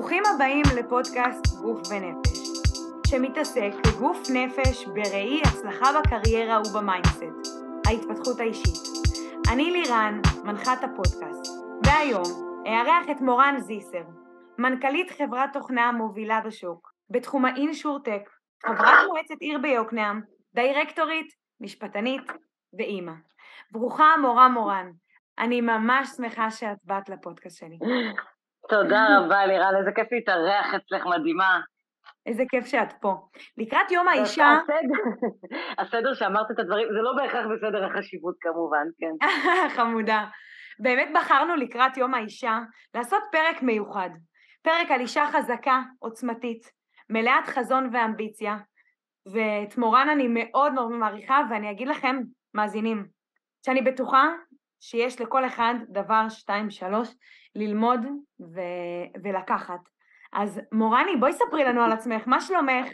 ברוכים הבאים לפודקאסט גוף ונפש, שמתעסק בגוף נפש בראי הצלחה בקריירה וב-mindset, ההתפתחות האישית. אני לירן, מנחת הפודקאסט, והיום אארח את מורן זיסר, מנכ"לית חברת תוכנה מובילה בשוק, בתחום ה-insurtech, חברת מועצת עיר ביוקנעם, דירקטורית, משפטנית ואימא. ברוכה הבאה מורן, אני ממש שמחה שאת באת לפודקאסט שלי. תודה רבה, לירן, איזה כיף להתארח אצלך, מדהימה. איזה כיף שאת פה. לקראת יום האישה... הסדר שאמרת את הדברים, זה לא בהכרח בסדר החשיבות כמובן, כן. חמודה. באמת בחרנו לקראת יום האישה לעשות פרק מיוחד. פרק על אישה חזקה, עוצמתית, מלאת חזון ואמביציה, ואת מורן אני מאוד מאוד מעריכה, ואני אגיד לכם, מאזינים, שאני בטוחה שיש לכל אחד דבר, שתיים, שלוש, ללמוד ו- ולקחת. אז מורני, בואי ספרי לנו על עצמך, מה שלומך?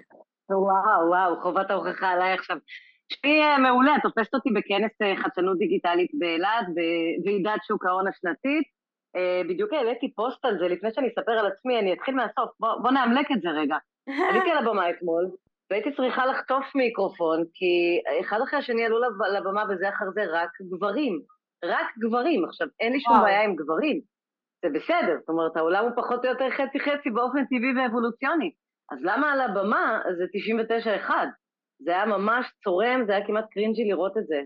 וואו, וואו, חובת ההוכחה עליי עכשיו. שמי אה, מעולה, תופסת אותי בכנס אה, חדשנות דיגיטלית באילת, בוועידת שוק ההון השנתית. אה, בדיוק העליתי פוסט על זה, לפני שאני אספר על עצמי, אני אתחיל מהסוף, בוא, בוא נאמלק את זה רגע. עליתי על הבמה אתמול, והייתי צריכה לחטוף מיקרופון, כי אחד אחרי השני עלו לבמה וזה אחר זה רק גברים. רק גברים. עכשיו, אין לי שום בעיה עם גברים, זה בסדר, זאת אומרת, העולם הוא פחות או יותר חצי-חצי באופן טבעי ואבולוציוני. אז למה על הבמה זה 99-1? זה היה ממש צורם, זה היה כמעט קרינג'י לראות את זה.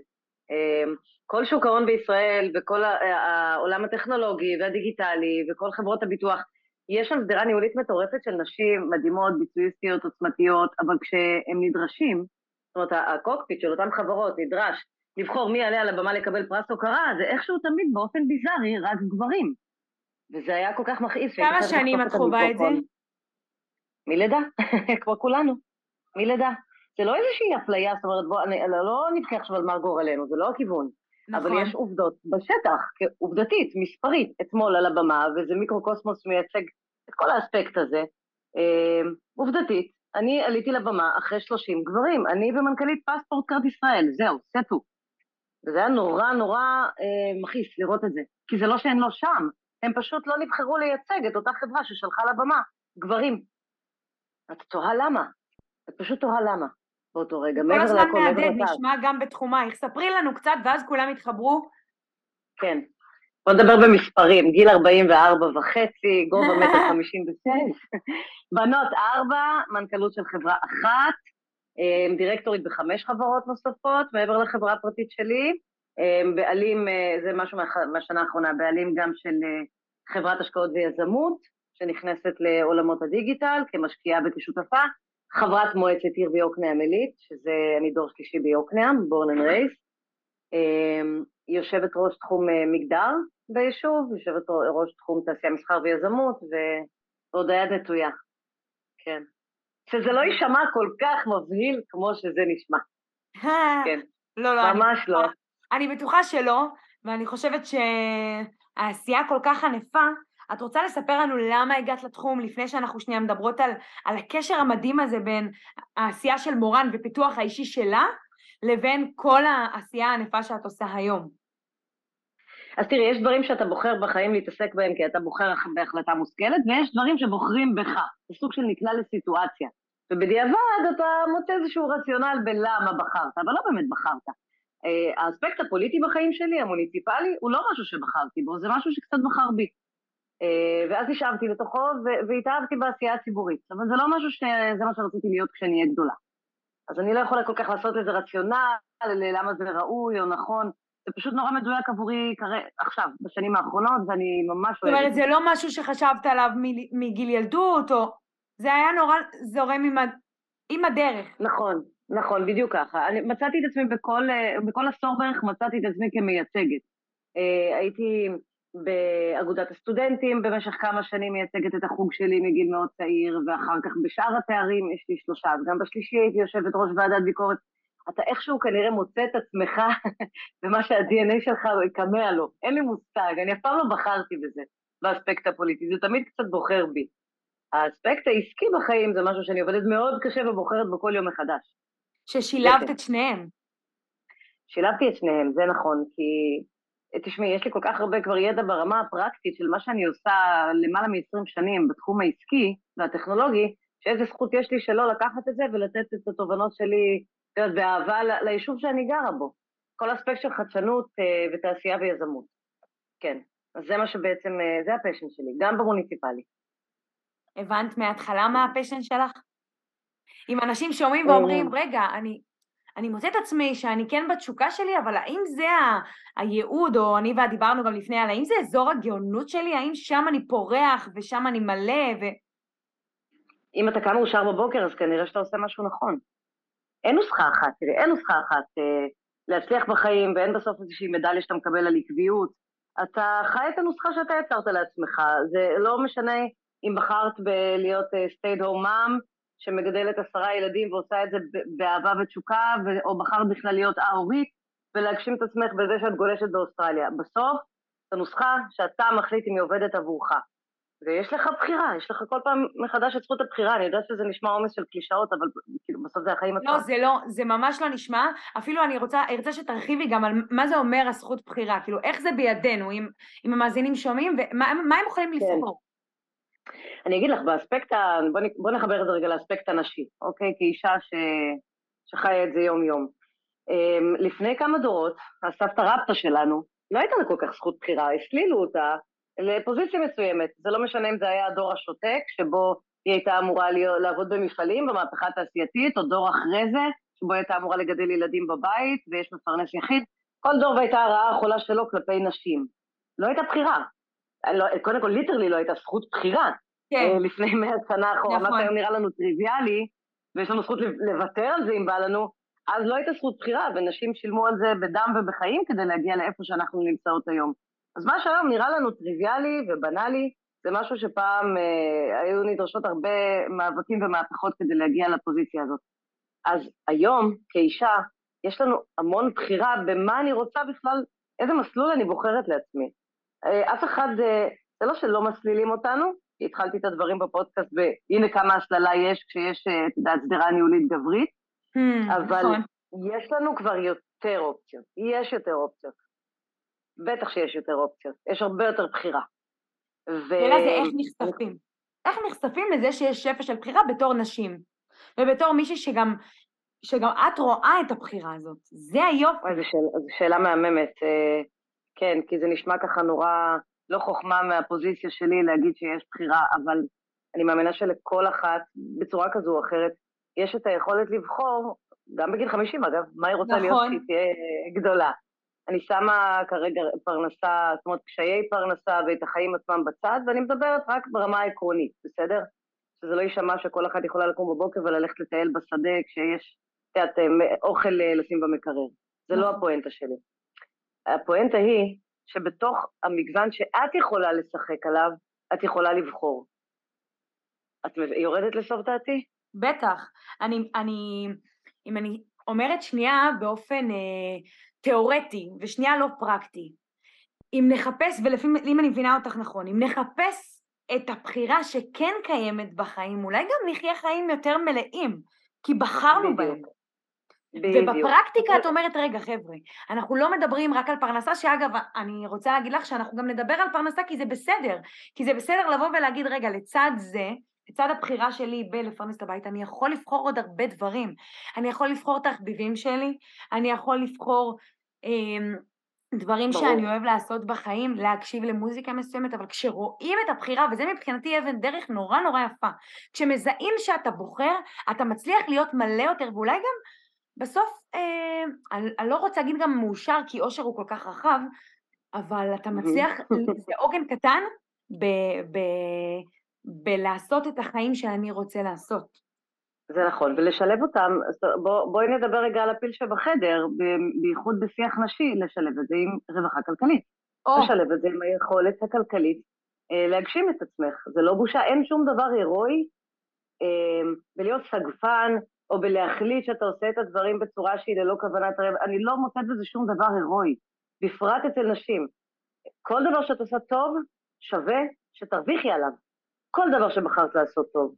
אמ, כל שוק ההון בישראל וכל העולם הטכנולוגי והדיגיטלי וכל חברות הביטוח, יש שם שדרה ניהולית מטורפת של נשים מדהימות, ביצועיסטיות, עוצמתיות, אבל כשהם נדרשים, זאת אומרת, הקוקפיט של אותן חברות נדרש לבחור מי יעלה על הבמה לקבל פרס הוקרה, זה איכשהו תמיד באופן ביזארי רק גברים. וזה היה כל כך מכעיס. כמה שנים את חווה את זה? מלידה, כמו כולנו, מלידה. זה לא איזושהי אפליה, זאת אומרת, בוא, אנחנו לא נבכה עכשיו על מר גורלנו, זה לא הכיוון. נכון. אבל יש עובדות בשטח, עובדתית, מספרית, אתמול על הבמה, וזה מיקרוקוסמוס מייצג את כל האספקט הזה. אה, עובדתית, אני עליתי לבמה אחרי 30 גברים, אני ומנכ"לית PassportCard ישראל, זהו, סטו. וזה היה נורא נורא אה, מכעיס לראות את זה. כי זה לא שהן לא שם, הם פשוט לא נבחרו לייצג את אותה חברה ששלחה לבמה גברים. את תוהה למה. את פשוט תוהה למה באותו רגע, מעבר לכל, מעבר לכל. כל הזמן מהדהד, נשמע גם בתחומייך. ספרי לנו קצת, ואז כולם יתחברו. כן. בוא נדבר במספרים, גיל 44 וחצי, גובה מטר 56, בנות 4, מנכ"לות של חברה אחת, דירקטורית בחמש חברות נוספות, מעבר לחברה הפרטית שלי, אה, בעלים, אה, זה משהו מהשנה האחרונה, בעלים גם של חברת השקעות ויזמות, שנכנסת לעולמות הדיגיטל כמשקיעה וכשותפה, חברת מועצת עיר ביוקנעם עילית, שזה אני דור שלישי ביוקנעם, born and raised, יושבת ראש תחום מגדר ביישוב, יושבת ראש תחום תעשייה, מסחר ויזמות, ועוד היד נטויה, כן. שזה לא יישמע כל כך מבהיל כמו שזה נשמע. כן. לא, לא. ממש אני לא. אני בטוחה שלא, ואני חושבת שהעשייה כל כך ענפה. את רוצה לספר לנו למה הגעת לתחום לפני שאנחנו שנייה מדברות על, על הקשר המדהים הזה בין העשייה של מורן ופיתוח האישי שלה, לבין כל העשייה הענפה שאת עושה היום? אז תראי, יש דברים שאתה בוחר בחיים להתעסק בהם כי אתה בוחר בהחלטה מושכלת, ויש דברים שבוחרים בך. זה סוג של נקלע לסיטואציה. ובדיעבד אתה מוצא איזשהו רציונל בלמה בחרת, אבל לא באמת בחרת. Uh, האספקט הפוליטי בחיים שלי, המוניציפלי, הוא לא משהו שבחרתי בו, זה משהו שקצת בחר בי. Uh, ואז נשאבתי לתוכו והתאהבתי בעשייה הציבורית. אבל זה לא משהו שזה מה שרציתי להיות כשאני אהיה גדולה. אז אני לא יכולה כל כך לעשות איזה רציונל ללמה זה ראוי או נכון. זה פשוט נורא מדויק עבורי עכשיו, בשנים האחרונות, ואני ממש אוהבת. זאת אומרת, זה לא משהו שחשבת עליו מגיל ילדות, או... זה היה נורא זורם עם, ה... עם הדרך. נכון, נכון, בדיוק ככה. אני מצאתי את עצמי בכל, בכל עשור בערך, מצאתי את עצמי כמייצגת. אה, הייתי באגודת הסטודנטים במשך כמה שנים מייצגת את החוג שלי מגיל מאוד צעיר, ואחר כך בשאר התארים יש לי שלושה, אז גם בשלישי הייתי יושבת ראש ועדת ביקורת. אתה איכשהו כנראה מוצא את עצמך במה שה-DNA שלך יקמע לו. אין לי מושג, אני אף פעם לא בחרתי בזה, באספקט הפוליטי, זה תמיד קצת בוחר בי. האספקט העסקי בחיים זה משהו שאני עובדת מאוד קשה ובוחרת בו כל יום מחדש. ששילבת את שניהם. שילבתי את שניהם, זה נכון, כי תשמעי, יש לי כל כך הרבה כבר ידע ברמה הפרקטית של מה שאני עושה למעלה מ-20 שנים בתחום העסקי והטכנולוגי, שאיזה זכות יש לי שלא לקחת את זה ולתת את התובנות שלי, את יודעת, באהבה ליישוב שאני גרה בו. כל אספקט של חדשנות אה, ותעשייה ויזמות. כן, אז זה מה שבעצם, אה, זה ה passion שלי, גם במוניציפלי. הבנת מההתחלה מה ה passion שלך? אם אנשים שומעים ואומרים, אה. רגע, אני, אני מוצאת עצמי שאני כן בתשוקה שלי, אבל האם זה ה- הייעוד, או אני ואת דיברנו גם לפני על האם זה אזור הגאונות שלי? האם שם אני פורח ושם אני מלא ו... אם אתה קם מאושר בבוקר, אז כנראה שאתה עושה משהו נכון. אין נוסחה אחת, תראי, אין נוסחה אחת אה, להצליח בחיים, ואין בסוף איזושהי מדליה שאתה מקבל על עקביות. אתה חי את הנוסחה שאתה יצרת לעצמך. זה לא משנה אם בחרת בלהיות uh, stayed home mom, שמגדלת עשרה ילדים ועושה את זה באהבה ותשוקה, או בחרת בכלל להיות א-הורית, ולהגשים את עצמך בזה שאת גולשת באוסטרליה. בסוף, זו נוסחה שאתה מחליט אם היא עובדת עבורך. ויש לך בחירה, יש לך כל פעם מחדש את זכות הבחירה, אני יודעת שזה נשמע עומס של קלישאות, אבל כאילו בסוף זה החיים עצמם. לא, זה לא, זה ממש לא נשמע, אפילו אני רוצה, ארצה שתרחיבי גם על מה זה אומר הזכות בחירה, כאילו איך זה בידינו, אם, אם המאזינים שומעים, ומה הם יכולים כן. לבחור? אני אגיד לך, באספקט, ה... בוא, נחבר את זה רגע לאספקט הנשי, אוקיי? כאישה ש... שחיה את זה יום-יום. אמ, לפני כמה דורות, הסבתא רבתא שלנו, לא הייתה לה כל כך זכות בחירה, הסלילו אותה לפוזיציה מסוימת. זה לא משנה אם זה היה הדור השותק, שבו היא הייתה אמורה להיות, לעבוד במפעלים, במהפכה התעשייתית, או דור אחרי זה, שבו היא הייתה אמורה לגדל ילדים בבית, ויש מפרנס יחיד. כל דור והייתה הרעה החולה שלו כלפי נשים. לא הייתה בחירה. לא, קודם כל, ליטרלי לא הייתה זכות בחירה. כן. אה, לפני מאה שנה אחורה, נכון. מה שהיום נראה לנו טריוויאלי, ויש לנו זכות לוותר על זה אם בא לנו, אז לא הייתה זכות בחירה, ונשים שילמו על זה בדם ובחיים כדי להגיע לאיפה שאנחנו נמצאות היום. אז מה שהיום נראה לנו טריוויאלי ובנאלי, זה משהו שפעם אה, היו נדרשות הרבה מאבקים ומהפכות כדי להגיע לפוזיציה הזאת. אז היום, כאישה, יש לנו המון בחירה במה אני רוצה בכלל, איזה מסלול אני בוחרת לעצמי. אה, אף אחד, אה, זה לא שלא מסלילים אותנו, כי התחלתי את הדברים בפודקאסט והנה כמה הסללה יש כשיש, אה, את יודעת, שדרה ניהולית גברית, hmm, אבל נכון. יש לנו כבר יותר אופציות, יש יותר אופציות. בטח שיש יותר אופציות, יש הרבה יותר בחירה. השאלה. זה איך נחשפים. איך נחשפים לזה שיש שפע של בחירה בתור נשים, ובתור מישהי שגם, שגם את רואה את הבחירה הזאת. זה היופי. זו שאלה, שאלה מהממת. כן, כי זה נשמע ככה נורא לא חוכמה מהפוזיציה שלי להגיד שיש בחירה, אבל אני מאמינה שלכל אחת, בצורה כזו או אחרת, יש את היכולת לבחור, גם בגיל 50 אגב, מה היא רוצה נכון. להיות כשהיא תהיה גדולה. אני שמה כרגע פרנסה, זאת אומרת, קשיי פרנסה ואת החיים עצמם בצד, ואני מדברת רק ברמה העקרונית, בסדר? שזה לא יישמע שכל אחת יכולה לקום בבוקר וללכת לטייל בשדה כשיש, את יודעת, אוכל אה, לשים במקרר. זה לא נכון. הפואנטה שלי. הפואנטה היא שבתוך המגוון שאת יכולה לשחק עליו, את יכולה לבחור. את יורדת לסוף דעתי? בטח. אני, אני, אם אני אומרת שנייה באופן אה, תיאורטי ושנייה לא פרקטי, אם נחפש, ואם אני מבינה אותך נכון, אם נחפש את הבחירה שכן קיימת בחיים, אולי גם נחיה חיים יותר מלאים, כי בחרנו בדיוק. בהם. בדיוק. ובפרקטיקה את אומרת, רגע חבר'ה, אנחנו לא מדברים רק על פרנסה, שאגב, אני רוצה להגיד לך שאנחנו גם נדבר על פרנסה כי זה בסדר, כי זה בסדר לבוא ולהגיד, רגע, לצד זה, לצד הבחירה שלי בלפרנס את הבית, אני יכול לבחור עוד הרבה דברים. אני יכול לבחור את התחביבים שלי, אני יכול לבחור אה, דברים ברור. שאני אוהב לעשות בחיים, להקשיב למוזיקה מסוימת, אבל כשרואים את הבחירה, וזה מבחינתי אבן דרך נורא נורא יפה, כשמזהים שאתה בוחר, אתה מצליח להיות מלא יותר, ואולי גם בסוף, אה, אני, אני לא רוצה להגיד גם מאושר, כי אושר הוא כל כך רחב, אבל אתה מצליח, זה עוגן קטן ב, ב, בלעשות את החיים שאני רוצה לעשות. זה נכון, ולשלב אותם, בוא, בואי נדבר רגע על הפיל שבחדר, בייחוד בשיח נשי, לשלב את זה עם רווחה כלכלית. או. לשלב את זה עם היכולת הכלכלית אה, להגשים את עצמך. זה לא בושה, אין שום דבר הירואי אה, בלהיות סגפן, או בלהחליט שאתה עושה את הדברים בצורה שהיא ללא כוונת רב, אני לא מוצאת בזה שום דבר הירואי, בפרט אצל נשים. כל דבר שאת עושה טוב, שווה שתרוויחי עליו. כל דבר שבחרת לעשות טוב.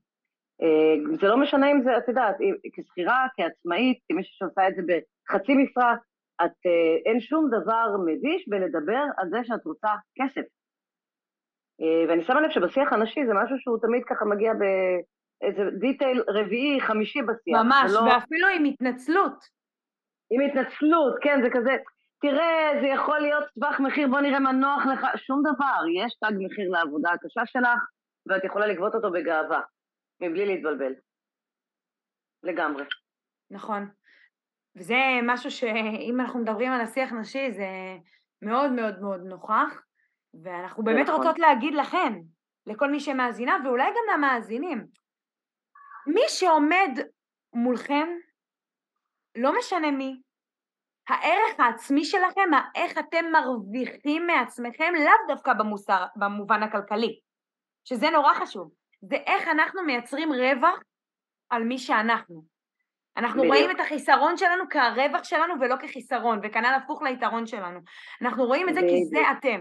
אה, זה לא משנה אם זה, את יודעת, כשכירה, כעצמאית, כמישהי שעושה את זה בחצי משרה, את, אה, אין שום דבר מביש בלדבר על זה שאת רוצה כסף. אה, ואני שמה לב שבשיח הנשי זה משהו שהוא תמיד ככה מגיע באיזה דיטייל רביעי, חמישי בשיח. ממש, ולא... ואפילו עם התנצלות. עם התנצלות, כן, זה כזה, תראה, זה יכול להיות טווח מחיר, בוא נראה מה נוח לך, שום דבר, יש תג מחיר לעבודה הקשה שלך, ואת יכולה לגבות אותו בגאווה, מבלי להתבלבל. לגמרי. נכון. וזה משהו שאם אנחנו מדברים על השיח נשי, זה מאוד מאוד מאוד נוכח, ואנחנו באמת נכון. רוצות להגיד לכן, לכל מי שמאזינה, ואולי גם למאזינים, מי שעומד מולכם, לא משנה מי, הערך העצמי שלכם, איך אתם מרוויחים מעצמכם, לאו דווקא במוסר, במובן הכלכלי, שזה נורא חשוב, זה איך אנחנו מייצרים רווח על מי שאנחנו. אנחנו בדיוק. רואים את החיסרון שלנו כהרווח שלנו ולא כחיסרון, וכנ"ל הפוך ליתרון שלנו. אנחנו רואים את זה בדיוק. כי זה אתם.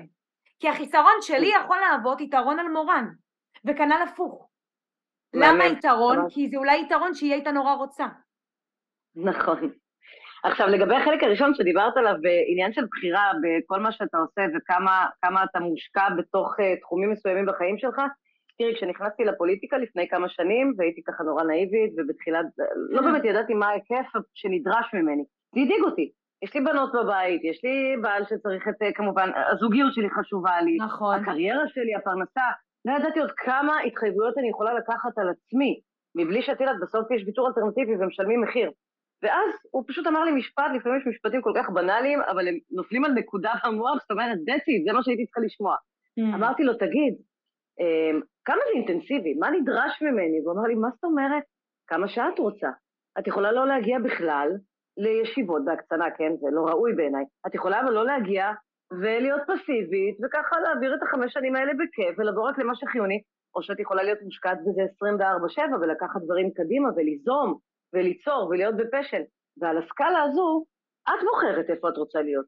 כי החיסרון שלי יכול להוות יתרון על מורן, וכנ"ל הפוך. למה יתרון? כי זה אולי יתרון שהיא הייתה נורא רוצה. נכון. עכשיו, לגבי החלק הראשון שדיברת עליו, בעניין של בחירה בכל מה שאתה עושה וכמה אתה מושקע בתוך uh, תחומים מסוימים בחיים שלך, תראי, כשנכנסתי לפוליטיקה לפני כמה שנים, והייתי ככה נורא נאיבית, ובתחילת, לא באמת ידעתי מה ההיקף שנדרש ממני. זה הדאיג אותי. יש לי בנות בבית, יש לי בעל שצריך את, אה, כמובן, הזוגיות שלי חשובה לי. נכון. הקריירה שלי, הפרנסה. לא ידעתי עוד כמה התחייבויות אני יכולה לקחת על עצמי, מבלי שאת יודעת, בסוף יש ויתור אלטרנטיבי ומשלמים מחיר. ואז הוא פשוט אמר לי משפט, לפעמים יש משפטים כל כך בנאליים, אבל הם נופלים על נקודה במוח, זאת אומרת, it, זה מה שהייתי צריכה לשמוע. Mm. אמרתי לו, תגיד, אמ, כמה זה אינטנסיבי? מה נדרש ממני? והוא אמר לי, מה זאת אומרת? כמה שאת רוצה. את יכולה לא להגיע בכלל לישיבות בהקצנה, כן? זה לא ראוי בעיניי. את יכולה אבל לא להגיע ולהיות פסיבית, וככה להעביר את החמש שנים האלה בכיף, ולבוא רק למה שחיוני, או שאת יכולה להיות מושקעת בזה 24-7 ולקחת דברים קדימה וליזום וליצור ולהיות בפשן. ועל הסקאלה הזו, את בוחרת איפה את רוצה להיות.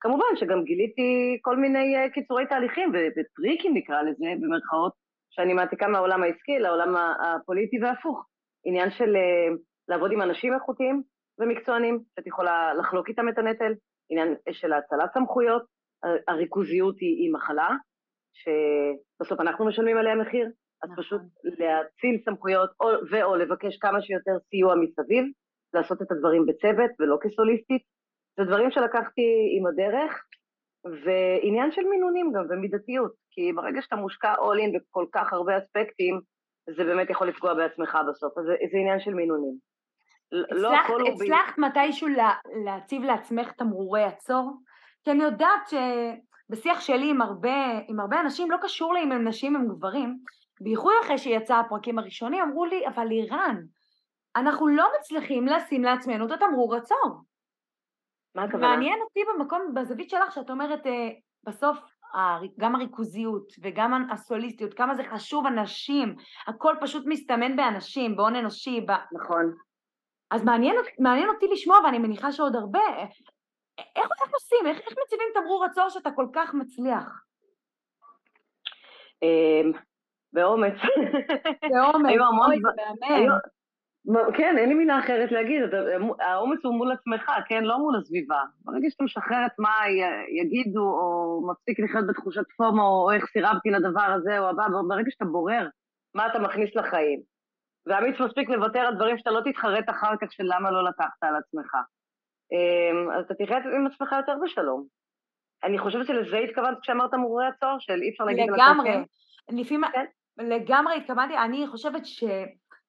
כמובן שגם גיליתי כל מיני אה, קיצורי תהליכים וטריקים נקרא לזה, במרכאות, שאני מעתיקה מהעולם העסקי לעולם הפוליטי והפוך. עניין של אה, לעבוד עם אנשים איכותיים ומקצוענים, שאת יכולה לחלוק איתם את הנטל, עניין של האצלת סמכויות, הריכוזיות היא, היא מחלה, שבסוף אנחנו משלמים עליה מחיר, אז נכון. פשוט להציל סמכויות או, ואו לבקש כמה שיותר סיוע מסביב, לעשות את הדברים בצוות ולא כסוליסטית. זה דברים שלקחתי עם הדרך, ועניין של מינונים גם ומידתיות, כי ברגע שאתה מושקע all in בכל כך הרבה אספקטים, זה באמת יכול לפגוע בעצמך בסוף, אז זה, זה עניין של מינונים. לא הצלחת, לא הצלחת ב... מתישהו לה, להציב לעצמך תמרורי עצור? כי אני יודעת שבשיח שלי עם הרבה, עם הרבה אנשים, לא קשור לי אם הם נשים הם גברים, בייחוד אחרי שיצא הפרקים הראשונים, אמרו לי, אבל לירן, אנחנו לא מצליחים לשים לעצמנו את התמרור עצור. מה הכוונה? מעניין אותי במקום, בזווית שלך, שאת אומרת, אה, בסוף גם הריכוזיות וגם הסוליסטיות, כמה זה חשוב אנשים, הכל פשוט מסתמן באנשים, בהון אנושי. ב... נכון. אז מעניין, מעניין אותי לשמוע, ואני מניחה שעוד הרבה, איך, איך עושים, איך, איך מציבים תמרור עצור שאתה כל כך מצליח? אמ, באומץ. באומץ, אוי, מהמם. כן, אין לי מילה אחרת להגיד, האומץ הוא מול עצמך, כן? לא מול הסביבה. ברגע שאתה משחרר את מה יגידו, או מפסיק לחיות בתחושת פומו, או איך סירבתי לדבר הזה או הבא, ברגע שאתה בורר מה אתה מכניס לחיים, ואמיץ מספיק לוותר על דברים שאתה לא תתחרט אחר כך של למה לא לקחת על עצמך, אז אתה תחיה עם עצמך יותר בשלום. אני חושבת שלזה התכוונת כשאמרת מורי הצוהר, של אי אפשר להגיד... לגמרי. לפעמים... כן? לגמרי התכוונתי, אני חושבת ש...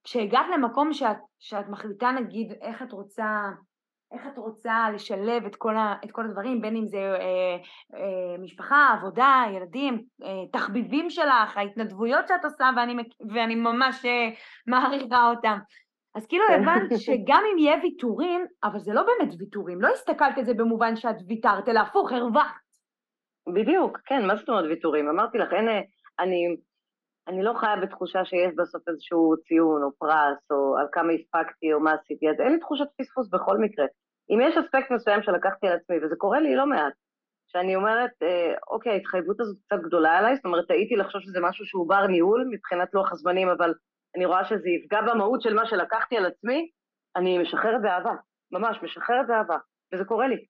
כשהגעת למקום שאת, שאת מחליטה נגיד איך את רוצה, איך את רוצה לשלב את כל, ה, את כל הדברים, בין אם זה אה, אה, משפחה, עבודה, ילדים, אה, תחביבים שלך, ההתנדבויות שאת עושה ואני, ואני ממש אה, מעריכה אותם. אז כאילו כן. הבנת שגם אם יהיה ויתורים, אבל זה לא באמת ויתורים, לא הסתכלת על זה במובן שאת ויתרת, אלא הפוך, הרווחת. בדיוק, כן, מה זאת אומרת ויתורים? אמרתי לך, אין, אני אני לא חיה בתחושה שיש בסוף איזשהו ציון או פרס, או על כמה הספקתי או מה עשיתי, אז אין לי תחושת פספוס בכל מקרה. אם יש אספקט מסוים שלקחתי על עצמי, וזה קורה לי לא מעט, שאני אומרת, אה, אוקיי, ההתחייבות הזאת קצת גדולה עליי, זאת אומרת, טעיתי לחשוב שזה משהו שהוא בר ניהול מבחינת לוח הזמנים, אבל אני רואה שזה יפגע במהות של מה שלקחתי על עצמי, אני משחררת באהבה, ממש, משחררת באהבה, וזה קורה לי.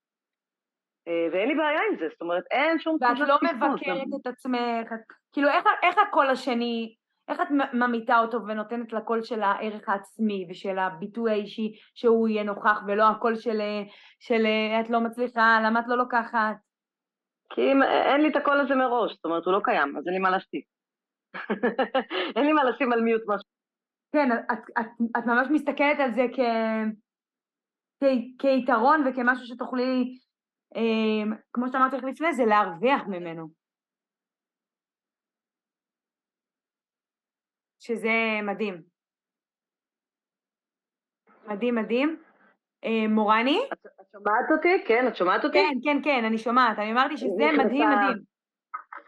אה, ואין לי בעיה עם זה, זאת אומרת, אין שום ואת לא מבקרת את עצמך, כאילו איך, איך הקול השני, איך את ממיתה אותו ונותנת לקול של הערך העצמי ושל הביטוי האישי שהוא יהיה נוכח ולא הקול של, של את לא מצליחה, למה את לא לוקחת? כי אם, אין לי את הקול הזה מראש, זאת אומרת, הוא לא קיים, אז אין לי מה להשתיק. אין לי מה לשים על מיוט משהו. כן, את, את, את ממש מסתכלת על זה כ... כ... כיתרון וכמשהו שתוכלי, אה, כמו שאמרתי לך לפני זה, להרוויח ממנו. שזה מדהים. מדהים, מדהים. אה, מורני? את, את שומעת אותי? כן, את שומעת אותי? כן, כן, כן, אני שומעת. אני אמרתי שזה מדהים, מדהים.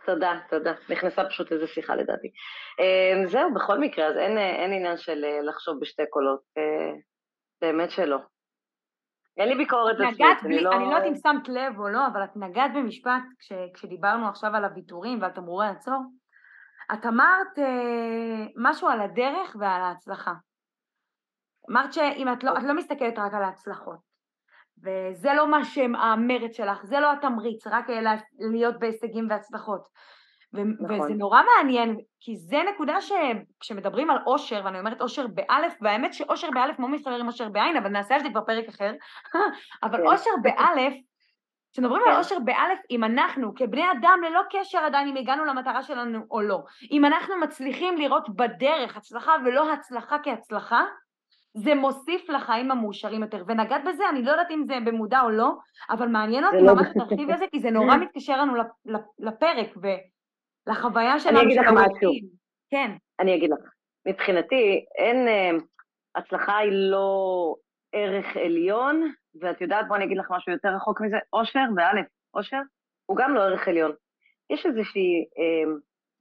תודה, תודה. נכנסה פשוט איזו שיחה לדעתי. אה, זהו, בכל מקרה, אז אין, אין עניין של אה, לחשוב בשתי קולות. באמת שלא. אין לי ביקורת עצמית, אני לא... אני לא יודעת אם שמת לב או לא, אבל את נגעת במשפט כש, כשדיברנו עכשיו על הוויתורים ועל תמרורי עצור. את אמרת אה, משהו על הדרך ועל ההצלחה. אמרת שאם את לא, את לא מסתכלת רק על ההצלחות, וזה לא מה שהמרץ שלך, זה לא התמריץ, רק להיות בהישגים והצלחות. נכון. וזה נורא מעניין, כי זה נקודה שכשמדברים על אושר, ואני אומרת אושר באלף, והאמת שאושר באלף מאוד מתחבר עם אושר בעין, אבל נעשה על זה כבר פרק אחר, אבל כן. אושר באלף, כשמדברים כן. על אושר באלף, אם אנחנו כבני אדם ללא קשר עדיין אם הגענו למטרה שלנו או לא, אם אנחנו מצליחים לראות בדרך הצלחה ולא הצלחה כהצלחה, זה מוסיף לחיים המאושרים יותר. ונגעת בזה, אני לא יודעת אם זה במודע או לא, אבל מעניין אותי לא ממש להרחיב בזה, כי זה נורא מתקשר לנו לפרק ולחוויה שלנו. אני אגיד לך משהו. כן. אני אגיד לך. מבחינתי, אין... אה, הצלחה היא לא ערך עליון, ואת יודעת, בואי אני אגיד לך משהו יותר רחוק מזה, אושר, באלף, אושר, הוא גם לא ערך עליון. יש איזושהי, אה,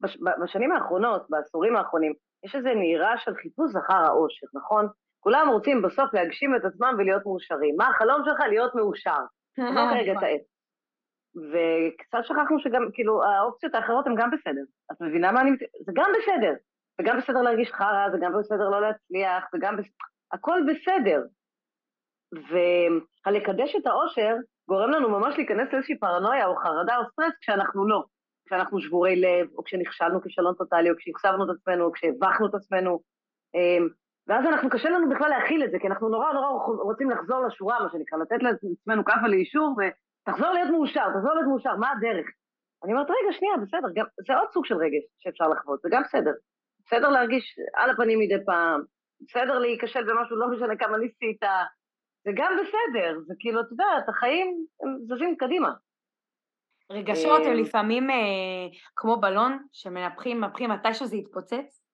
בש, בשנים האחרונות, בעשורים האחרונים, יש איזו נהירה של חיפוש אחר האושר, נכון? כולם רוצים בסוף להגשים את עצמם ולהיות מאושרים. מה החלום שלך? להיות מאושר. לא כרגע את העץ. וקצת שכחנו שגם, כאילו, האופציות האחרות הן גם בסדר. את מבינה מה אני... זה גם בסדר. זה גם בסדר להרגיש חרא, זה גם בסדר לא להצליח, זה גם בסדר... הכל בסדר. והלקדש את האושר גורם לנו ממש להיכנס לאיזושהי פרנויה או חרדה או סטרס כשאנחנו לא. כשאנחנו שבורי לב, או כשנכשלנו כישלון טוטאלי, או כשהכסבנו את עצמנו, או כשהבכנו את עצמנו. ואז אנחנו, קשה לנו בכלל להכיל את זה, כי אנחנו נורא נורא רוצים לחזור לשורה, מה שנקרא, לתת לעצמנו כאפה לאישור, ותחזור להיות מאושר, תחזור להיות מאושר, מה הדרך? אני אומרת, רגע, שנייה, בסדר, גם, זה עוד סוג של רגש שאפשר לחוות, זה גם בסדר. בסדר להרגיש על הפנים מדי פעם, בסדר להיכשל במשהו, לא משנה כמה ניסית, זה גם בסדר, זה כאילו, אתה יודע, את החיים הם זזים קדימה. רגשות הם אה, לפעמים אה, כמו בלון שמנפחים, מנפחים מתי שזה יתפוצץ,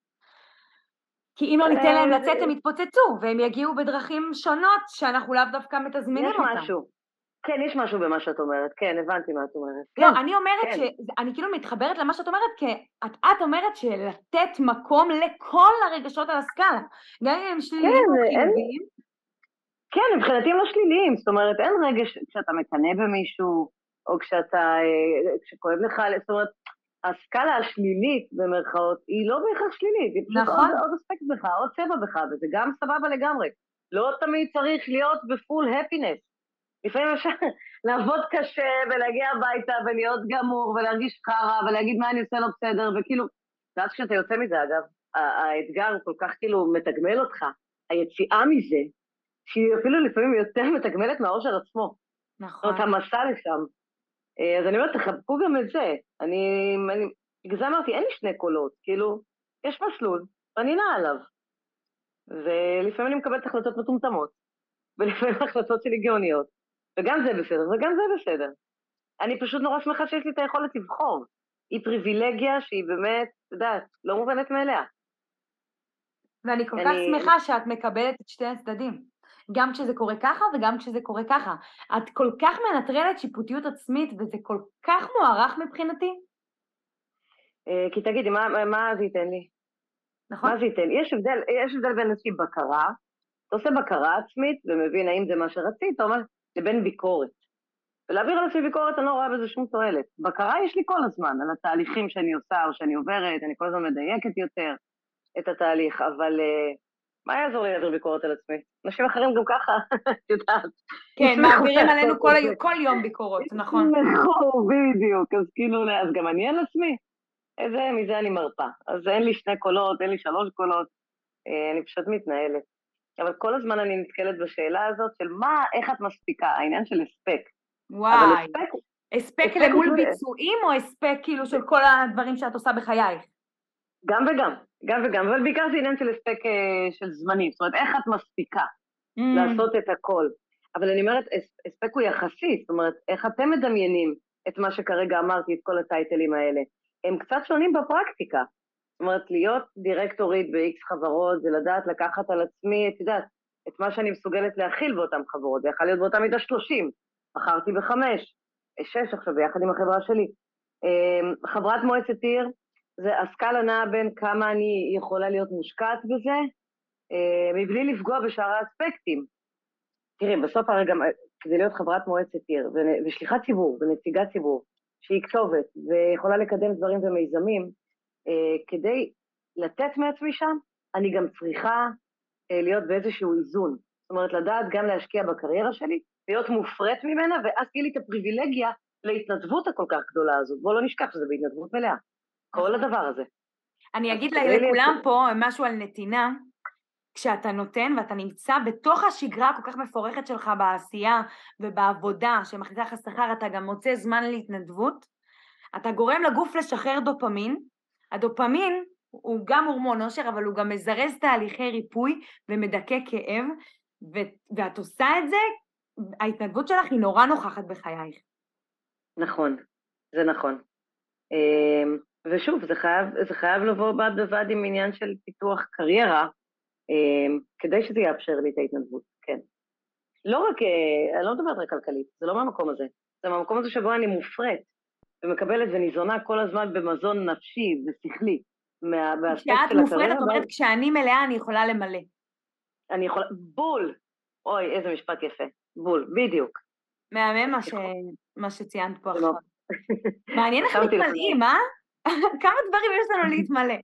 כי אם לא ניתן להם אה, לצאת הם יתפוצצו, והם יגיעו בדרכים שונות שאנחנו לאו דווקא מתזמינים אותם. יש משהו. כן, יש משהו במה שאת אומרת, כן, הבנתי מה את אומרת. לא, כן, אני אומרת כן. ש... אני כאילו מתחברת למה שאת אומרת, כי את, את אומרת שלתת מקום לכל הרגשות על הסקאלה, גם אם הם שליליים כן, או חיוביים. כן, מבחינתי הם לא שליליים, זאת אומרת, אין רגש כשאתה מקנא במישהו, או כשאתה, אה, כשכואב לך, זאת אומרת, הסקאלה השלילית, במרכאות, היא לא בהכרח שלילית, היא פשוט נכון. עוד, עוד אספקט בך, עוד צבע בך, וזה גם סבבה לגמרי. לא תמיד צריך להיות בפול הפינס. לפעמים אפשר לעבוד קשה ולהגיע הביתה ולהיות גמור ולהרגיש חרא ולהגיד מה אני עושה לא בסדר, וכאילו, ואז כשאתה יוצא מזה, אגב, האתגר כל כך כאילו מתגמל אותך, היציאה מזה, שהיא אפילו לפעמים יותר מתגמלת מהאושר עצמו. נכון. זאת אומרת, המסע לשם. אה, אז אני אומרת, תחבקו גם את זה. אני, אני, בגלל זה אמרתי, אין לי שני קולות, כאילו, יש מסלול, ואני נעה עליו. ולפעמים אני מקבלת החלטות מטומטמות, ולפעמים החלטות שלי גאוניות, וגם זה בסדר, וגם זה בסדר. אני פשוט נורא שמחה שיש לי את היכולת לבחור. היא פריבילגיה שהיא באמת, את יודעת, לא מובנת מאליה. ואני כל אני... כך שמחה שאת מקבלת את שתי הצדדים. גם כשזה קורה ככה וגם כשזה קורה ככה. את כל כך מנטרלת שיפוטיות עצמית וזה כל כך מוערך מבחינתי. אה, כי תגידי, מה, מה זה ייתן לי? נכון. מה זה ייתן לי? יש הבדל, יש הבדל בין איזושהי בקרה, אתה עושה בקרה עצמית ומבין האם זה מה שרצית, או מה, לבין ביקורת. ולהעביר על עצמי ביקורת, אני לא רואה בזה שום תועלת. בקרה יש לי כל הזמן, על התהליכים שאני עושה או שאני עוברת, אני כל הזמן מדייקת יותר את התהליך, אבל uh, מה יעזור לי להעביר ביקורת על עצמי? אנשים אחרים גם ככה, את יודעת. כן, מעבירים עלינו כל, כל יום ביקורות, נכון. נכון, בדיוק, אז כאילו, אז גם אני על עצמי. איזה, מזה אני מרפה. אז אין לי שני קולות, אין לי שלוש קולות, אה, אני פשוט מתנהלת. אבל כל הזמן אני נתקלת בשאלה הזאת של מה, איך את מספיקה, העניין של הספק. וואי. הספק למול ביצועים או הספק כאילו של כל הדברים שאת עושה בחייך? גם וגם, גם וגם, אבל בעיקר זה עניין של הספק אה, של זמנים, זאת אומרת, איך את מספיקה mm. לעשות את הכל. אבל אני אומרת, הספק הוא יחסי, זאת אומרת, איך אתם מדמיינים את מה שכרגע אמרתי, את כל הטייטלים האלה. הם קצת שונים בפרקטיקה. זאת אומרת, להיות דירקטורית ב-X חברות זה לדעת לקחת על עצמי, את יודעת, את מה שאני מסוגלת להכיל באותן חברות. זה יכול להיות באותה מידה 30, מכרתי בחמש, שש עכשיו ביחד עם החברה שלי. אמ, חברת מועצת עיר, זה הסקאלה נעה בין כמה אני יכולה להיות מושקעת בזה, אה, מבלי לפגוע בשאר האספקטים. תראי, בסוף הרי גם כדי להיות חברת מועצת עיר ושליחת ציבור ונציגת ציבור, שהיא כתובת ויכולה לקדם דברים ומיזמים, אה, כדי לתת מעצמי שם, אני גם צריכה אה, להיות באיזשהו איזון. זאת אומרת, לדעת גם להשקיע בקריירה שלי, להיות מופרית ממנה, ואז תהיה לי את הפריבילגיה להתנדבות הכל כך גדולה הזאת. בואו לא נשכח שזה בהתנדבות מלאה. כל הדבר הזה. אני אגיד לכולם פה משהו על נתינה. כשאתה נותן ואתה נמצא בתוך השגרה הכל כך מפורכת שלך בעשייה ובעבודה שמחליטה לך שכר, אתה גם מוצא זמן להתנדבות, אתה גורם לגוף לשחרר דופמין. הדופמין הוא גם הורמון אושר, אבל הוא גם מזרז תהליכי ריפוי ומדכא כאב, ו- ואת עושה את זה, ההתנדבות שלך היא נורא נוכחת בחייך. נכון, זה נכון. ושוב, זה חייב, זה חייב לבוא בד בבד עם עניין של פיתוח קריירה, אמ, כדי שזה יאפשר לי את ההתנדבות, כן. לא רק, אה, אני לא מדברת רק כלכלית, זה לא מהמקום הזה. זה מהמקום הזה שבו אני מופרית ומקבלת וניזונה כל הזמן במזון נפשי ושכלי. כשאת מופרדת, את אומרת, כשאני מלאה אני יכולה למלא. אני יכולה, בול! אוי, איזה משפט יפה. בול, בדיוק. מהמם מה, ש... מה שציינת פה עכשיו. מעניין איך מתמלאים, אה? כמה דברים יש לנו להתמלא.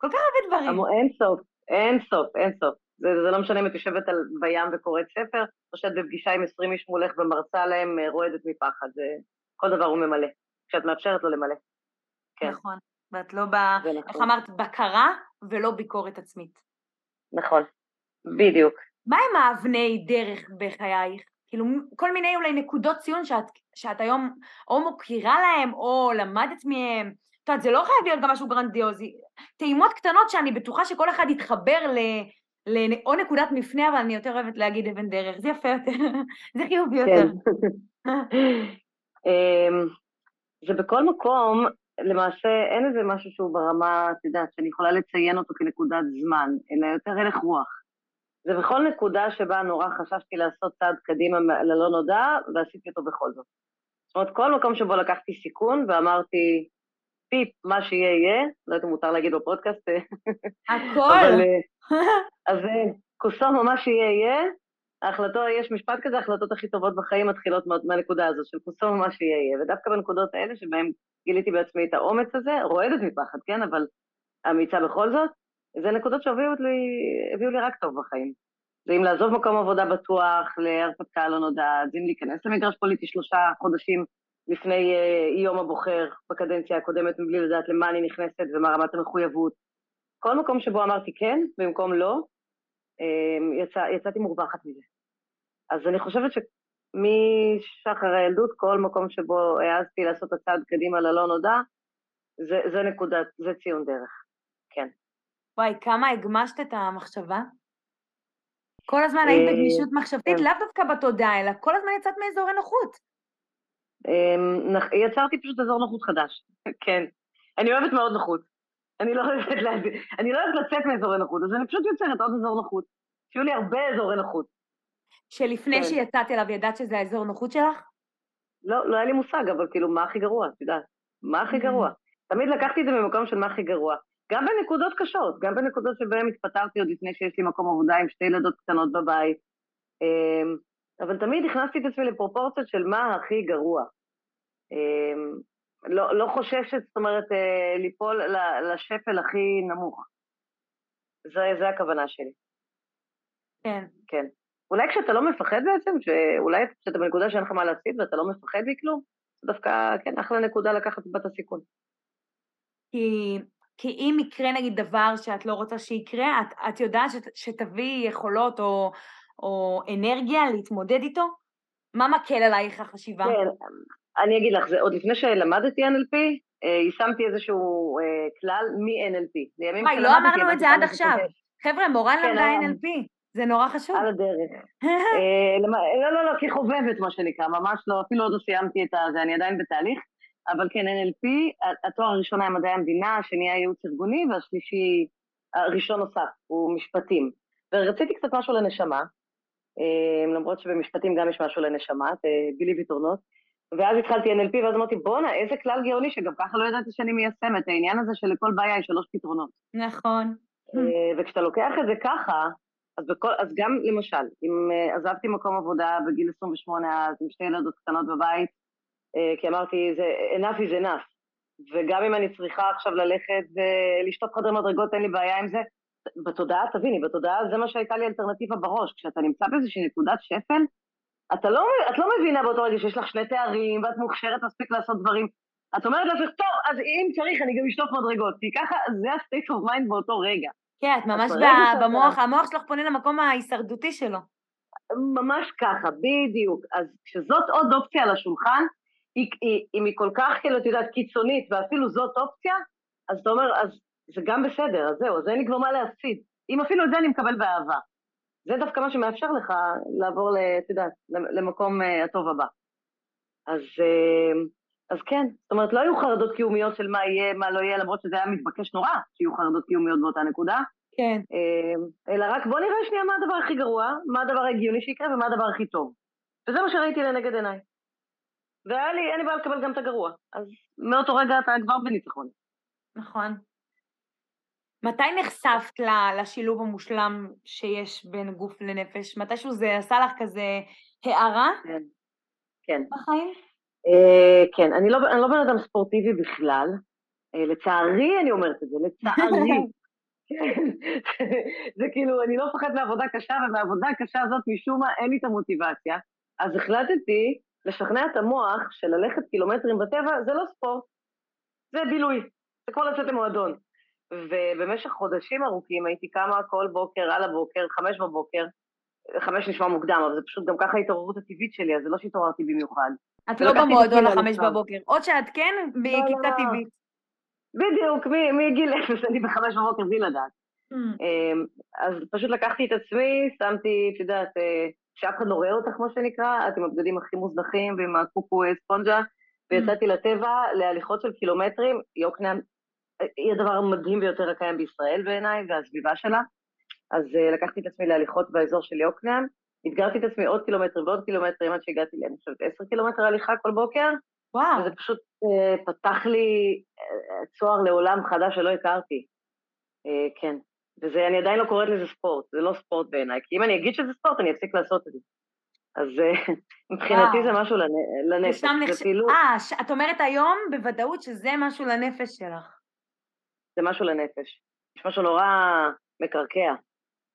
כל כך הרבה דברים. אין סוף, אין סוף, אין סוף. זה, זה לא משנה אם את יושבת על, בים וקוראת ספר, או שאת בפגישה עם 20 איש מולך ומרצה להם אה, רועדת מפחד. זה, כל דבר הוא ממלא, כשאת מאפשרת לו למלא. כן. נכון, ואת לא ב... נכון. איך אמרת? בקרה ולא ביקורת עצמית. נכון, בדיוק. מה הם האבני דרך בחייך? כאילו, כל מיני אולי נקודות ציון שאת, שאת היום או מוכירה להם או למדת מהם. את יודעת, זה לא חייב להיות גם משהו גרנדיוזי. טעימות קטנות שאני בטוחה שכל אחד יתחבר ל... ל... או נקודת מפנה, אבל אני יותר אוהבת להגיד אבן דרך. זה יפה יותר, זה חיובי יותר. כן. אמ, זה בכל מקום, למעשה אין איזה משהו שהוא ברמה, את יודעת, שאני יכולה לציין אותו כנקודת זמן, אלא יותר הלך רוח. זה בכל נקודה שבה נורא חששתי לעשות צעד קדימה ללא נודע, ועשיתי אותו בכל זאת. זאת אומרת, כל מקום שבו לקחתי סיכון ואמרתי, פיפ, מה שיהיה יהיה, לא יודעת אם מותר להגיד בפודקאסט. הכל. אבל, אז קוסומו, מה שיהיה יהיה, ההחלטות, יש משפט כזה, ההחלטות הכי טובות בחיים מתחילות מהנקודה הזאת של קוסומו, מה שיהיה יהיה. ודווקא בנקודות האלה, שבהן גיליתי בעצמי את האומץ הזה, רועדת מפחד, כן, אבל אמיצה בכל זאת, זה נקודות שהביאו לי, לי רק טוב בחיים. זה אם לעזוב מקום עבודה בטוח, להרפתקה לא נודעת, זה אם להיכנס למגרש פוליטי שלושה חודשים לפני uh, יום הבוחר בקדנציה הקודמת, מבלי לדעת למה אני נכנסת ומה רמת המחויבות. כל מקום שבו אמרתי כן, במקום לא, uh, יצא, יצאתי מורווחת מזה. אז אני חושבת שמשחר הילדות, כל מקום שבו העזתי לעשות את הצעד קדימה ללא נודע, זה, זה נקודת, זה ציון דרך, כן. וואי, כמה הגמשת את המחשבה? כל הזמן היית בגמישות מחשבתית, כן. לאו דווקא בתודעה, אלא כל הזמן יצאת מאזורי נוחות. אמ, יצרתי פשוט אזור נוחות חדש, כן. אני אוהבת מאוד נוחות. אני לא אוהבת, אני לא אוהבת לצאת מאזורי נוחות, אז אני פשוט יוצרת עוד אזור נוחות. שיהיו לי הרבה אזורי נוחות. שלפני כן. שיצאת אליו ידעת שזה האזור נוחות שלך? לא, לא היה לי מושג, אבל כאילו, מה הכי גרוע, את יודעת? מה הכי גרוע? תמיד לקחתי את זה ממקום של מה הכי גרוע. גם בנקודות קשות, גם בנקודות שבהן התפטרתי עוד לפני שיש לי מקום עבודה עם שתי ילדות קטנות בבית. אמ, אבל תמיד הכנסתי את עצמי לפרופורציות של מה הכי גרוע. אמ, לא, לא חוששת, זאת אומרת, אה, ליפול לשפל הכי נמוך. זה, זה הכוונה שלי. כן. כן. אולי כשאתה לא מפחד בעצם, שאולי כשאתה בנקודה שאין לך מה להפסיד ואתה לא מפחד מכלום, זה דווקא, כן, אחלה נקודה לקחת בת הסיכון. כי, כי אם יקרה נגיד דבר שאת לא רוצה שיקרה, את, את יודעת שת, שתביא יכולות או, או אנרגיה להתמודד איתו? מה מקל עלייך החשיבה? כן, אני אגיד לך, זה עוד לפני שלמדתי NLP, אה, יישמתי איזשהו אה, כלל מ-NLP. וואי, לא אמרנו את זה עד עכשיו. חבר'ה, מורן כן, למדה NLP, זה נורא חשוב. על הדרך. אה, לא, לא, לא, כחובבת, מה שנקרא, ממש לא, אפילו עוד לא סיימתי את זה, אני עדיין בתהליך. אבל כן, NLP, התואר הראשון היה מדעי המדינה, השני היה ייעוץ ארגוני, והשלישי, הראשון נוסף, הוא משפטים. ורציתי קצת משהו לנשמה, למרות שבמשפטים גם יש משהו לנשמה, believe it or not. ואז התחלתי NLP, ואז אמרתי, בואנה, איזה כלל גאוני, שגם ככה לא ידעתי שאני מיישמת, העניין הזה שלכל בעיה יש שלוש פתרונות. נכון. אה, וכשאתה לוקח את זה ככה, אז, בכל, אז גם למשל, אם uh, עזבתי מקום עבודה בגיל 28 אז עם שתי ילדות קטנות בבית, uh, כי אמרתי, זה enough is enough. וגם אם אני צריכה עכשיו ללכת ולשתות חדר מדרגות, אין לי בעיה עם זה. בתודעה, תביני, בתודעה זה מה שהייתה לי אלטרנטיבה בראש. כשאתה נמצא באיזושהי נקודת שפל, אתה לא, את לא מבינה באותו רגע שיש לך שני תארים ואת מוכשרת מספיק לעשות דברים. את אומרת לעצמך, טוב, אז אם צריך אני גם אשטוף מדרגות, כי ככה זה ה-state of mind באותו רגע. כן, את ממש במוח, המוח שלך פונה למקום ההישרדותי שלו. ממש ככה, בדיוק. אז כשזאת עוד אופציה על השולחן, היא, היא, אם היא כל כך, כאילו, את יודעת, קיצונית, ואפילו זאת אופציה, אז אתה אומר, אז זה גם בסדר, אז זהו, אז אין לי כבר מה להפסיד. אם אפילו את זה אני מקבל באהבה. זה דווקא מה שמאפשר לך לעבור, את יודעת, למקום אה, הטוב הבא. אז, אה, אז כן, זאת אומרת, לא היו חרדות קיומיות של מה יהיה, מה לא יהיה, למרות שזה היה מתבקש נורא שיהיו חרדות קיומיות באותה נקודה. כן. אה, אלא רק בוא נראה שנייה מה הדבר הכי גרוע, מה הדבר ההגיוני שיקרה ומה הדבר הכי טוב. וזה מה שראיתי לנגד עיניי. והיה לי, אין לי בעיה לקבל גם את הגרוע. אז מאותו רגע אתה כבר בניצחון. נכון. מתי נחשפת לשילוב המושלם שיש בין גוף לנפש? מתישהו זה עשה לך כזה הערה? כן. כן. בחיים? אה, כן, אני לא, אני לא בן אדם ספורטיבי בכלל. אה, לצערי אני אומרת את זה, לצערי. זה כאילו, אני לא מפחד מעבודה קשה, ומהעבודה הקשה הזאת משום מה אין לי את המוטיבציה. אז החלטתי לשכנע את המוח של ללכת קילומטרים בטבע, זה לא ספורט, זה בילוי, זה כמו לצאת למועדון. ובמשך חודשים ארוכים הייתי קמה כל בוקר, על הבוקר, חמש בבוקר, חמש נשמע מוקדם, אבל זה פשוט גם ככה ההתעוררות הטבעית שלי, אז זה לא שהתעוררתי במיוחד. את לא במועדון לחמש בבוקר, עוד שאת כן, בכיתה לא, לא. טבעית. בדיוק, מגיל אפס אני בחמש בבוקר בלי לדעת. Hmm. אמ, אז פשוט לקחתי את עצמי, שמתי, את יודעת, אה, שאף אחד לא רואה אותך, כמו שנקרא, את עם הבגדים הכי מוזנחים ועם הקוקו ספונג'ה, ויצאתי hmm. לטבע להליכות של קילומטרים, יוקנעם היא הדבר המדהים ביותר הקיים בישראל בעיניי, והסביבה שלה. אז uh, לקחתי את עצמי להליכות באזור של יוקנעם, אתגרתי את עצמי עוד קילומטרים ועוד קילומטרים עד שהגעתי, אני חושבת, עשר קילומטר הליכה כל בוקר. וואו. וזה פשוט uh, פתח לי uh, צוהר לעולם חדש שלא הכרתי. Uh, כן. וזה, אני עדיין לא קוראת לזה ספורט, זה לא ספורט בעיניי, כי אם אני אגיד שזה ספורט, אני אפסיק לעשות את זה. אז מבחינתי זה משהו לנפש. זה כאילו... אה, את אומרת היום בוודאות שזה משהו לנפש שלך. זה משהו לנפש. יש משהו נורא מקרקע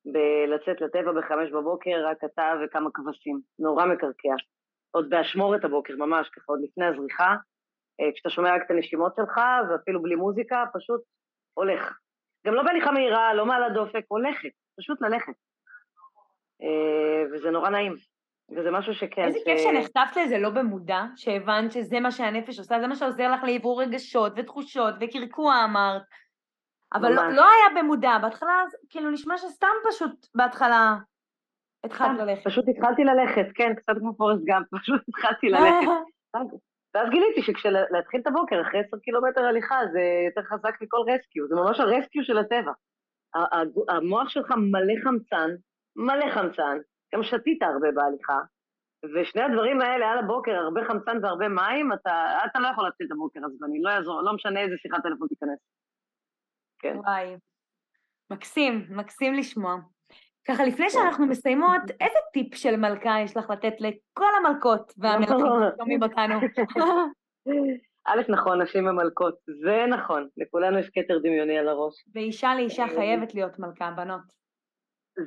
בלצאת לטבע בחמש בבוקר, רק אתה וכמה כבשים. נורא מקרקע. עוד באשמורת הבוקר, ממש, ככה, עוד לפני הזריחה. אה, כשאתה שומע רק את הנשימות שלך, ואפילו בלי מוזיקה, פשוט הולך. גם לא בהליכה מהירה, לא מעל הדופק, הולכת, פשוט ללכת. אה, וזה נורא נעים. וזה משהו שכן... איזה כיף שנחשפת לזה לא במודע, שהבנת שזה מה שהנפש עושה, זה מה שעוזר לך לעבור רגשות ותחושות וקרקוע אמרת, אבל לא, לא היה במודע, בהתחלה כאילו נשמע שסתם פשוט בהתחלה התחלת ללכת. פשוט התחלתי ללכת, כן, קצת כמו פורסט גאמפ, פשוט התחלתי ללכת. ואז גיליתי שכשלהתחיל את הבוקר אחרי עשר קילומטר הליכה זה יותר חזק מכל רסקיו, זה ממש הרסקיו של הטבע. המוח שלך מלא חמצן, מלא חמצן, גם שתית הרבה בהליכה, ושני הדברים האלה על הבוקר, הרבה חמצן והרבה מים, אתה, אתה לא יכול להתחיל את הבוקר עצבני, לא יעזור, לא משנה איזה שיחת טלפון תיכנס. כן. וואי, מקסים, מקסים לשמוע. ככה, לפני כן. שאנחנו מסיימות, איזה טיפ של מלכה יש לך לתת לכל המלכות והמלכים ששומעים אותנו? א', נכון, נשים ומלכות, זה נכון, לכולנו יש כתר דמיוני על הראש. ואישה לאישה חייבת להיות מלכה, בנות.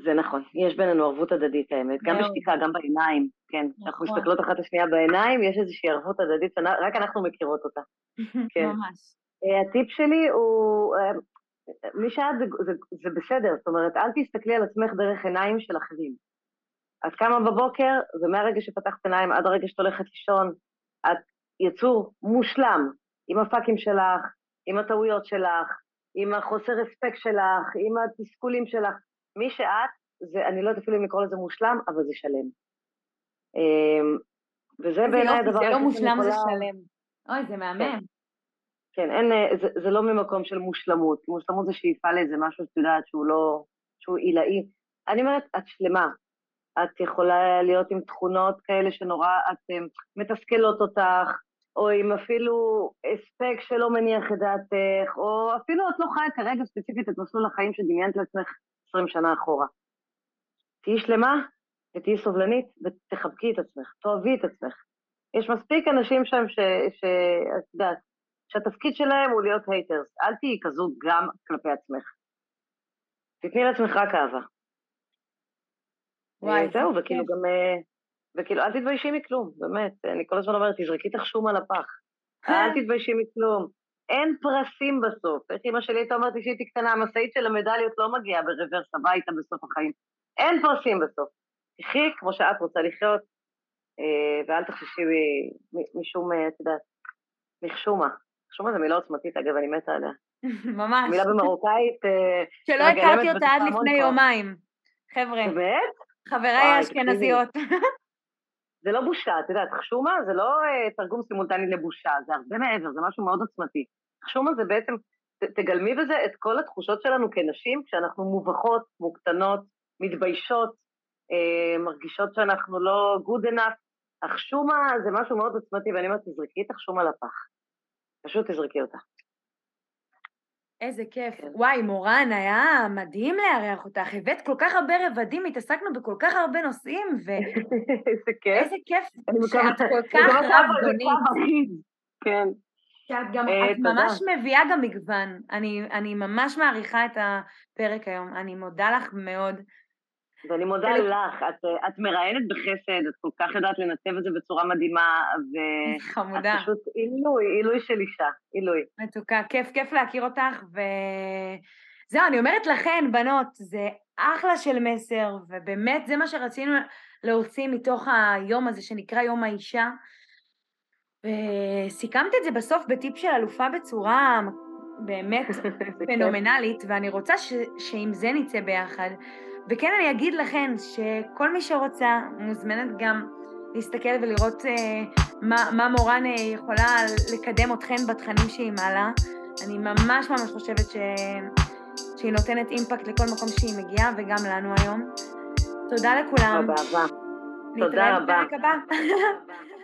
זה נכון, יש בינינו ערבות הדדית האמת, גם בשתיקה, גם בעיניים, כן. אנחנו נכון. מסתכלות אחת לשנייה בעיניים, יש איזושהי ערבות הדדית, רק אנחנו מכירות אותה. כן. ממש. אה, הטיפ שלי הוא, אה, מי שאת זה, זה, זה בסדר, זאת אומרת, אל תסתכלי על עצמך דרך עיניים של אחרים. את קמה בבוקר, ומהרגע שפתחת עיניים עד הרגע שאת הולכת לישון, את יצור מושלם, עם הפאקים שלך, עם הטעויות שלך, עם החוסר אספקט שלך, עם התסכולים שלך. מי שאת, זה, אני לא יודעת אפילו אם לקרוא לזה מושלם, אבל זה שלם. אמ, וזה בעיניי הדבר זה לא מושלם, זה שלם. אוי, זה מהמם. כן, אין, אה, זה, זה לא ממקום של מושלמות. מושלמות זה שאיפה לאיזה משהו שאת יודעת שהוא לא, שהוא עילאי. אני אומרת, את שלמה. את יכולה להיות עם תכונות כאלה שנורא, את אה, מתסכלות אותך, או עם אפילו הספק שלא מניח את דעתך, או אפילו את לא חיה כרגע ספציפית את מסלול החיים שדמיינת לעצמך 20 שנה אחורה. תהיי שלמה ותהיי סובלנית ותחבקי את עצמך, תאהבי את עצמך. יש מספיק אנשים שם שאת יודעת, שהתפקיד שלהם הוא להיות הייטרס. אל תהיי כזו גם כלפי עצמך. תתני לעצמך רק אהבה. וואי, זהו, וכאילו גם... אה, וכאילו, אל תתביישי מכלום, באמת. אני כל הזמן אומרת, תזרקי את החשום על הפח. אל תתביישי מכלום. אין פרסים בסוף. איך אמא שלי הייתה אומרת לי שהייתי קטנה, המשאית של המדליות לא מגיעה ברוורס הביתה בסוף החיים. אין פרסים בסוף. תחי כמו שאת רוצה לחיות, אה, ואל תחששי משום, אה, את יודעת, מחשומה. מחשומה זו מילה עוצמתית, אגב, אני מתה עליה. ממש. מילה במרוקאית... אה, שלא הכרתי אותה עד לפני יומיים. חבר'ה. באמת? חבריי האשכנזיות. זה לא בושה, את יודעת, חשומה זה לא uh, תרגום סימולטני לבושה, זה הרבה מעבר, זה משהו מאוד עוצמתי. חשומה זה בעצם, תגלמי בזה את כל התחושות שלנו כנשים, כשאנחנו מובכות, מוקטנות, מתביישות, uh, מרגישות שאנחנו לא good enough. החשומה זה משהו מאוד עוצמתי, ואני אומרת, תזרקי את החשומה לפח. פשוט תזרקי אותה. איזה כיף. כן. וואי, מורן, היה מדהים לארח אותך. הבאת כל כך הרבה רבדים, התעסקנו בכל כך הרבה נושאים, ו... איזה כיף. איזה כיף שאת כל כך רבגונית. כן. שאת גם, אה, את ממש מביאה גם מגוון. אני, אני ממש מעריכה את הפרק היום. אני מודה לך מאוד. ואני מודה אל... לך, את, את מראיינת בחסד, את כל כך יודעת לנתב את זה בצורה מדהימה, ואת חמודה. פשוט עילוי, עילוי של אישה, עילוי. מתוקה, כיף, כיף להכיר אותך, וזהו, אני אומרת לכן, בנות, זה אחלה של מסר, ובאמת זה מה שרצינו להוציא מתוך היום הזה שנקרא יום האישה. וסיכמת את זה בסוף בטיפ של אלופה בצורה באמת פנומנלית, ואני רוצה ש, שעם זה נצא ביחד. וכן אני אגיד לכן שכל מי שרוצה מוזמנת גם להסתכל ולראות אה, מה, מה מורן אה, יכולה לקדם אתכן בתכנים שהיא מעלה. אני ממש ממש חושבת ש... שהיא נותנת אימפקט לכל מקום שהיא מגיעה וגם לנו היום. תודה לכולם. תודה רבה. תודה רבה. נתראה בפרק הבא.